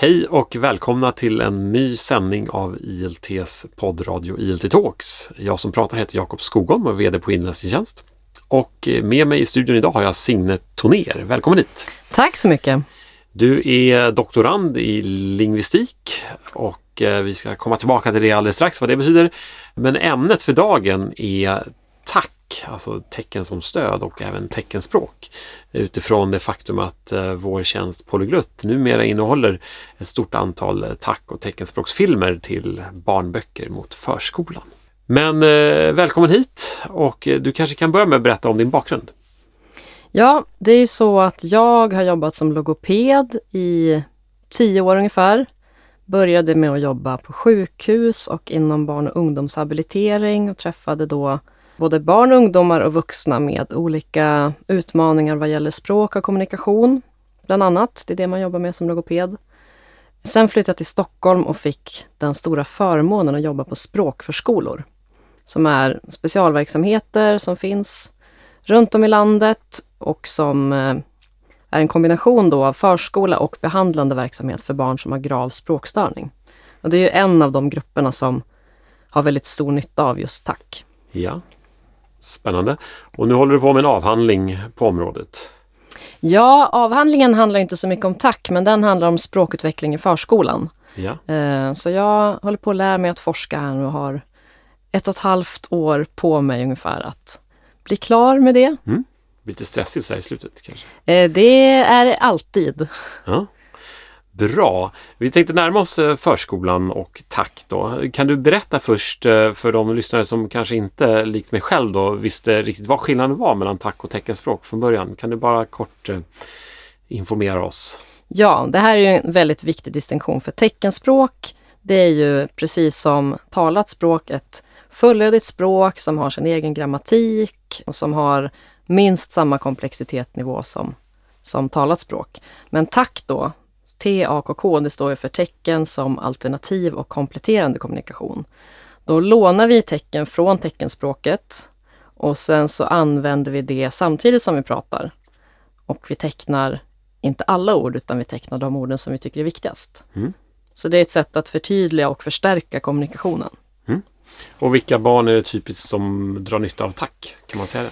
Hej och välkomna till en ny sändning av ILTs poddradio ILT Talks. Jag som pratar heter Jakob Skogholm och är VD på Inläsningstjänst. Och med mig i studion idag har jag Signe Toner. Välkommen hit! Tack så mycket! Du är doktorand i lingvistik och eh, vi ska komma tillbaka till det alldeles strax vad det betyder. Men ämnet för dagen är tack, alltså tecken som stöd och även teckenspråk. Utifrån det faktum att eh, vår tjänst Polyglutt numera innehåller ett stort antal eh, tack och teckenspråksfilmer till barnböcker mot förskolan. Men eh, välkommen hit och du kanske kan börja med att berätta om din bakgrund. Ja, det är så att jag har jobbat som logoped i tio år ungefär. Började med att jobba på sjukhus och inom barn och ungdomshabilitering och träffade då både barn, ungdomar och vuxna med olika utmaningar vad gäller språk och kommunikation. Bland annat, det är det man jobbar med som logoped. Sen flyttade jag till Stockholm och fick den stora förmånen att jobba på språkförskolor. Som är specialverksamheter som finns runt om i landet och som eh, är en kombination då av förskola och behandlande verksamhet för barn som har grav språkstörning. Och det är ju en av de grupperna som har väldigt stor nytta av just TAC. Ja, Spännande. Och nu håller du på med en avhandling på området. Ja, avhandlingen handlar inte så mycket om TAC, men den handlar om språkutveckling i förskolan. Ja. Eh, så jag håller på att lära mig att forska här och har ett och ett halvt år på mig ungefär att bli klar med det. Mm. Lite stressigt så här i slutet kanske? Eh, det är alltid. Ja. Bra! Vi tänkte närma oss eh, förskolan och tack då. Kan du berätta först eh, för de lyssnare som kanske inte likt mig själv då visste riktigt vad skillnaden var mellan tack och teckenspråk från början? Kan du bara kort eh, informera oss? Ja, det här är ju en väldigt viktig distinktion för teckenspråk. Det är ju precis som talat språk ett fullödigt språk som har sin egen grammatik och som har minst samma komplexitetsnivå som, som talat språk. Men tack då, TAKK, det står ju för tecken som alternativ och kompletterande kommunikation. Då lånar vi tecken från teckenspråket och sen så använder vi det samtidigt som vi pratar. Och vi tecknar inte alla ord utan vi tecknar de orden som vi tycker är viktigast. Mm. Så det är ett sätt att förtydliga och förstärka kommunikationen. Mm. Och vilka barn är det typiskt som drar nytta av tack? Kan man säga det?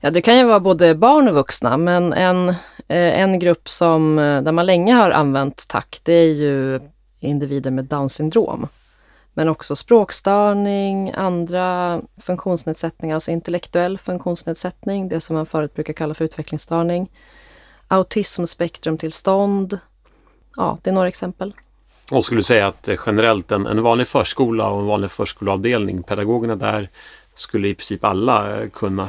Ja, det kan ju vara både barn och vuxna, men en, Eh, en grupp som, eh, där man länge har använt tack, det är ju individer med Down syndrom. Men också språkstörning, andra funktionsnedsättningar, alltså intellektuell funktionsnedsättning, det som man förut brukar kalla för utvecklingsstörning. Autismspektrumtillstånd. Ja, det är några exempel. Och skulle du säga att eh, generellt en, en vanlig förskola och en vanlig förskoleavdelning, pedagogerna där skulle i princip alla kunna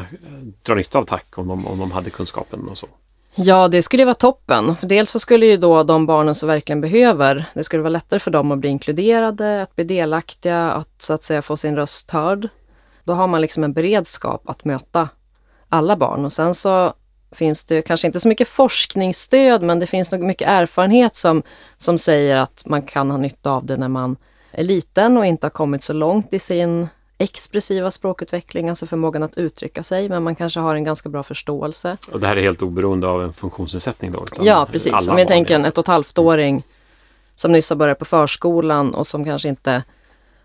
dra nytta av tack om de, om de hade kunskapen och så. Ja, det skulle vara toppen. För dels så skulle ju då de barnen som verkligen behöver, det skulle vara lättare för dem att bli inkluderade, att bli delaktiga, att så att säga få sin röst hörd. Då har man liksom en beredskap att möta alla barn och sen så finns det kanske inte så mycket forskningsstöd, men det finns nog mycket erfarenhet som, som säger att man kan ha nytta av det när man är liten och inte har kommit så långt i sin expressiva språkutveckling, alltså förmågan att uttrycka sig, men man kanske har en ganska bra förståelse. Och det här är helt oberoende av en funktionsnedsättning då? Ja, precis. Om vi tänker en ett och ett halvt-åring som nyss har börjat på förskolan och som kanske inte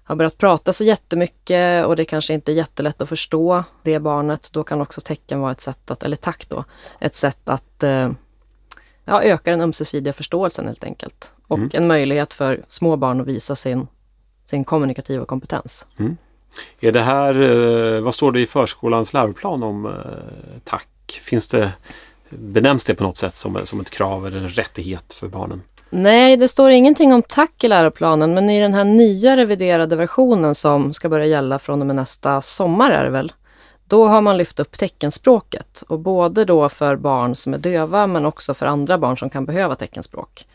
har börjat prata så jättemycket och det kanske inte är jättelätt att förstå det barnet, då kan också tecken vara ett sätt att, eller tack då, ett sätt att eh, ja, öka den ömsesidiga förståelsen helt enkelt. Och mm. en möjlighet för små barn att visa sin, sin kommunikativa kompetens. Mm. Är det här, eh, vad står det i förskolans läroplan om eh, tack? Finns det, benämns det på något sätt som, som ett krav eller en rättighet för barnen? Nej, det står ingenting om tack i läroplanen, men i den här nya reviderade versionen som ska börja gälla från och med nästa sommar är det väl, då har man lyft upp teckenspråket och både då för barn som är döva men också för andra barn som kan behöva teckenspråk.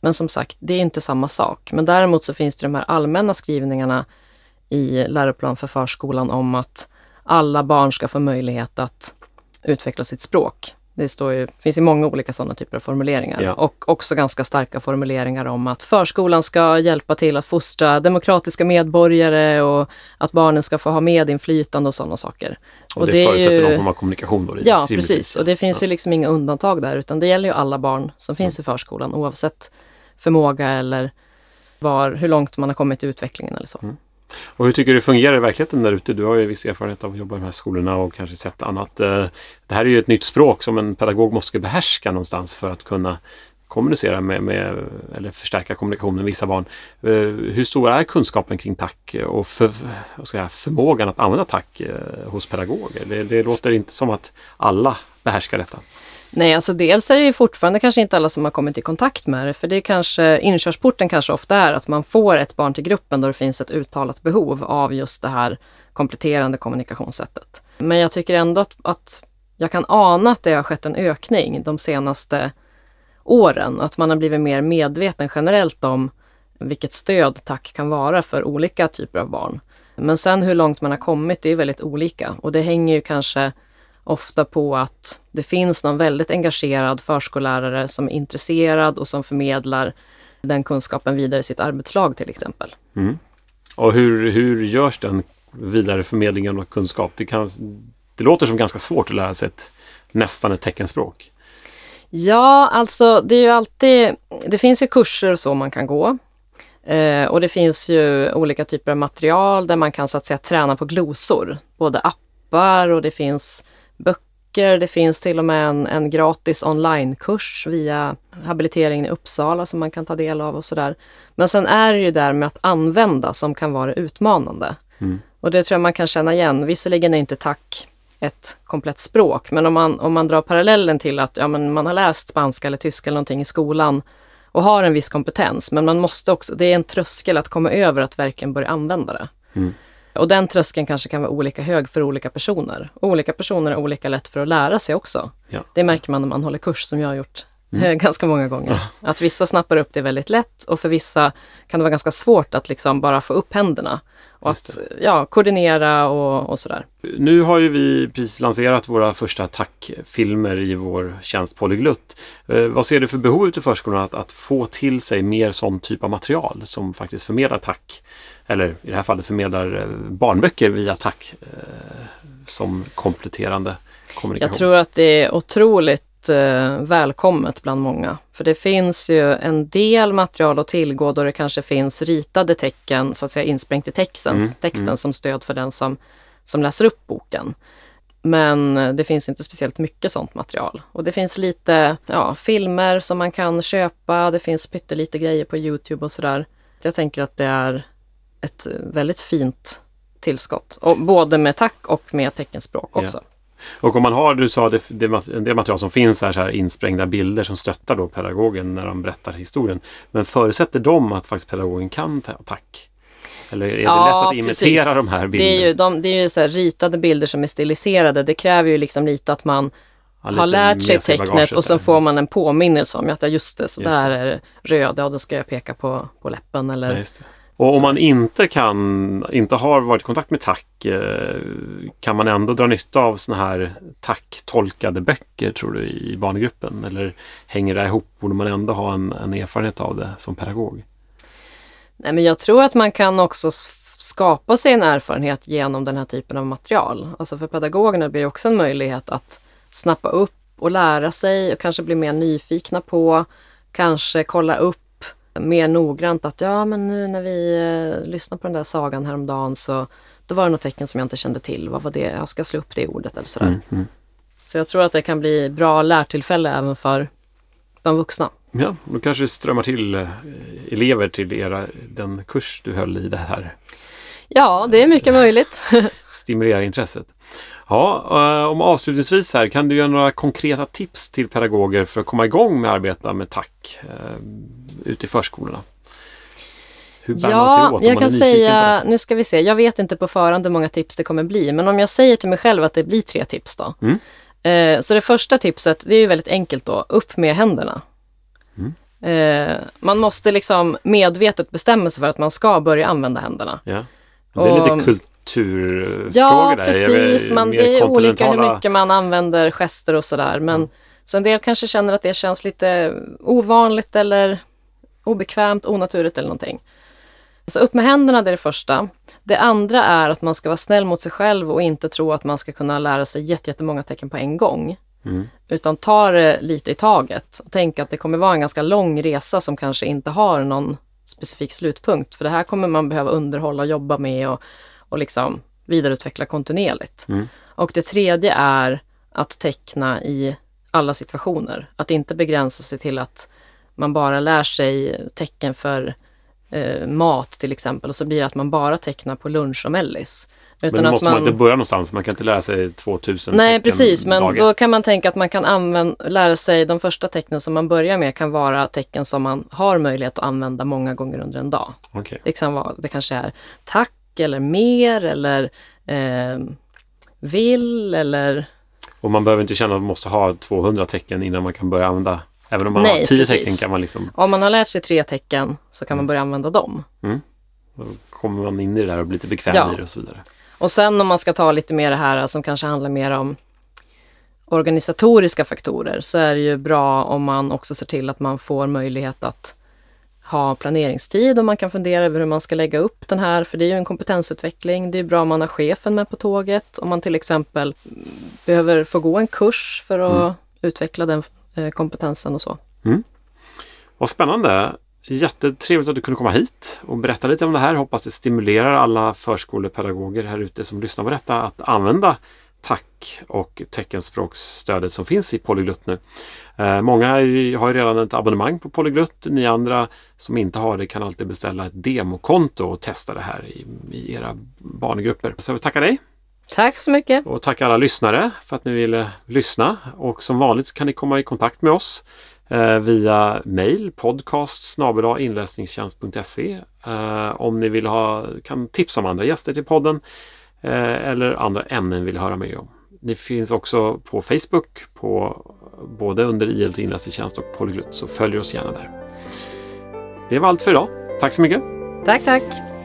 Men som sagt, det är inte samma sak. Men däremot så finns det de här allmänna skrivningarna i läroplan för förskolan om att alla barn ska få möjlighet att utveckla sitt språk. Det står ju, finns ju många olika sådana typer av formuleringar ja. och också ganska starka formuleringar om att förskolan ska hjälpa till att fostra demokratiska medborgare och att barnen ska få ha medinflytande och sådana saker. Och, och det, det förutsätter ju, någon form av kommunikation då? Ja, precis. Och det finns ja. ju liksom inga undantag där utan det gäller ju alla barn som finns ja. i förskolan oavsett förmåga eller var, hur långt man har kommit i utvecklingen eller så. Mm. Och hur tycker du det fungerar i verkligheten där ute? Du har ju viss erfarenhet av att jobba i de här skolorna och kanske sett annat. Eh, det här är ju ett nytt språk som en pedagog måste behärska någonstans för att kunna kommunicera med, med eller förstärka kommunikationen med vissa barn. Eh, hur stor är kunskapen kring tack och för, jag, förmågan att använda tack eh, hos pedagoger? Det, det låter inte som att alla behärskar detta. Nej, alltså dels är det ju fortfarande kanske inte alla som har kommit i kontakt med det, för det är kanske, inkörsporten kanske ofta är att man får ett barn till gruppen då det finns ett uttalat behov av just det här kompletterande kommunikationssättet. Men jag tycker ändå att, att jag kan ana att det har skett en ökning de senaste åren, att man har blivit mer medveten generellt om vilket stöd tack kan vara för olika typer av barn. Men sen hur långt man har kommit, det är väldigt olika och det hänger ju kanske ofta på att det finns någon väldigt engagerad förskollärare som är intresserad och som förmedlar den kunskapen vidare i sitt arbetslag till exempel. Mm. Och hur, hur görs den vidareförmedlingen av kunskap? Det, kan, det låter som ganska svårt att lära sig ett, nästan ett teckenspråk. Ja, alltså det är ju alltid, det finns ju kurser och så man kan gå. Eh, och det finns ju olika typer av material där man kan så att säga träna på glosor. Både appar och det finns böcker. Det finns till och med en, en gratis onlinekurs via habiliteringen i Uppsala som man kan ta del av och sådär. Men sen är det ju där med att använda som kan vara utmanande. Mm. Och det tror jag man kan känna igen. Visserligen är inte tack ett komplett språk, men om man, om man drar parallellen till att ja, men man har läst spanska eller tyska eller någonting i skolan och har en viss kompetens, men man måste också, det är en tröskel att komma över att verkligen börja använda det. Mm. Och den tröskeln kanske kan vara olika hög för olika personer. olika personer är olika lätt för att lära sig också. Ja. Det märker man när man håller kurs som jag har gjort mm. ganska många gånger. Att vissa snappar upp det väldigt lätt och för vissa kan det vara ganska svårt att liksom bara få upp händerna och att ja, koordinera och, och, sådär. Nu har ju vi precis lanserat våra första tackfilmer i vår tjänst Polyglutt. Eh, vad ser du för behov ute i förskolan att, att få till sig mer sån typ av material som faktiskt förmedlar tack eller i det här fallet förmedlar eh, barnböcker via tack eh, som kompletterande kommunikation. Jag tror att det är otroligt eh, välkommet bland många. För det finns ju en del material att tillgå då det kanske finns ritade tecken så att säga insprängt i texten, mm, texten mm. som stöd för den som, som läser upp boken. Men det finns inte speciellt mycket sånt material. Och det finns lite ja, filmer som man kan köpa, det finns pyttelite grejer på Youtube och sådär. Jag tänker att det är ett väldigt fint tillskott. Och både med tack och med teckenspråk också. Ja. Och om man har, du sa det, det, en del material som finns här, så här insprängda bilder som stöttar då pedagogen när de berättar historien. Men förutsätter de att faktiskt pedagogen kan ta, tack? Eller är det ja, lätt att imitera precis. de här bilderna? Det är ju, de, det är ju så ritade bilder som är stiliserade. Det kräver ju liksom lite att man ja, har lärt sig tecknet och så får man en påminnelse om att just det, så just där det. är röda och då ska jag peka på, på läppen eller ja, och om man inte kan, inte har varit i kontakt med tack, eh, kan man ändå dra nytta av såna här tack-tolkade böcker tror du i barngruppen? Eller hänger det ihop? Borde man ändå ha en, en erfarenhet av det som pedagog? Nej, men jag tror att man kan också skapa sig en erfarenhet genom den här typen av material. Alltså för pedagogerna blir det också en möjlighet att snappa upp och lära sig och kanske bli mer nyfikna på, kanske kolla upp mer noggrant att ja, men nu när vi eh, lyssnade på den där sagan häromdagen så då var det något tecken som jag inte kände till. Vad var det? Jag ska slå upp det ordet eller sådär. Mm, mm. Så jag tror att det kan bli bra lärtillfälle även för de vuxna. Ja, då kanske det strömmar till eh, elever till era, den kurs du höll i det här. Ja, det är mycket möjligt. Stimulera intresset. Ja, eh, om avslutningsvis här, kan du ge några konkreta tips till pedagoger för att komma igång med att arbeta med tack eh, ute i förskolorna? Hur bär ja, man sig åt jag kan säga, nu ska vi se, jag vet inte på förhand hur många tips det kommer bli, men om jag säger till mig själv att det blir tre tips då. Mm. Eh, så det första tipset, det är ju väldigt enkelt då, upp med händerna. Mm. Eh, man måste liksom medvetet bestämma sig för att man ska börja använda händerna. Ja. Det är lite kult kulturfrågor ja, där? precis. Man, det är olika hur mycket man använder gester och sådär. Men mm. så en del kanske känner att det känns lite ovanligt eller obekvämt, onaturligt eller någonting. Så upp med händerna, det är det första. Det andra är att man ska vara snäll mot sig själv och inte tro att man ska kunna lära sig jättemånga tecken på en gång. Mm. Utan ta det lite i taget och tänk att det kommer vara en ganska lång resa som kanske inte har någon specifik slutpunkt. För det här kommer man behöva underhålla och jobba med och, och liksom vidareutveckla kontinuerligt. Mm. Och det tredje är att teckna i alla situationer. Att inte begränsa sig till att man bara lär sig tecken för eh, mat till exempel och så blir det att man bara tecknar på lunch och mellis. Men då att måste man... inte börja någonstans. Man kan inte lära sig 2000 Nej, precis. Men dagen. då kan man tänka att man kan använda, lära sig de första tecknen som man börjar med kan vara tecken som man har möjlighet att använda många gånger under en dag. Okej. Det, kan vara, det kanske är tack eller mer eller eh, vill eller Och man behöver inte känna att man måste ha 200 tecken innan man kan börja använda. Även om man Nej, har 10 precis. tecken kan man liksom, om man har lärt sig tre tecken så kan man Mm. börja använda dem. då kommer man in i det där och blir lite bekväm Ja. i det och så vidare. Och sen om man ska ta lite mer det här som kanske handlar mer om organisatoriska faktorer så är det ju bra om man också ser till att man får möjlighet att ha planeringstid och man kan fundera över hur man ska lägga upp den här, för det är ju en kompetensutveckling. Det är bra om man har chefen med på tåget, om man till exempel mm, behöver få gå en kurs för att utveckla den eh, kompetensen och så. Vad spännande! Jättetrevligt att du kunde komma hit och berätta lite om det här. Hoppas det stimulerar alla förskolepedagoger här ute som lyssnar på detta att använda tack och teckenspråksstödet som finns i Polyglutt nu. Eh, många har ju redan ett abonnemang på Polyglutt. Ni andra som inte har det kan alltid beställa ett demokonto och testa det här i, i era barngrupper. Så jag vill tacka dig Tack så mycket! och tacka alla lyssnare för att ni ville lyssna. Och som vanligt kan ni komma i kontakt med oss eh, via mail podcast inläsningstjänst.se eh, om ni vill ha, kan tipsa om andra gäster till podden Eh, eller andra ämnen vill höra mer om. Ni finns också på Facebook på både under ILT inläsningstjänst och Polyglutt så följ oss gärna där. Det var allt för idag. Tack så mycket! Tack, tack!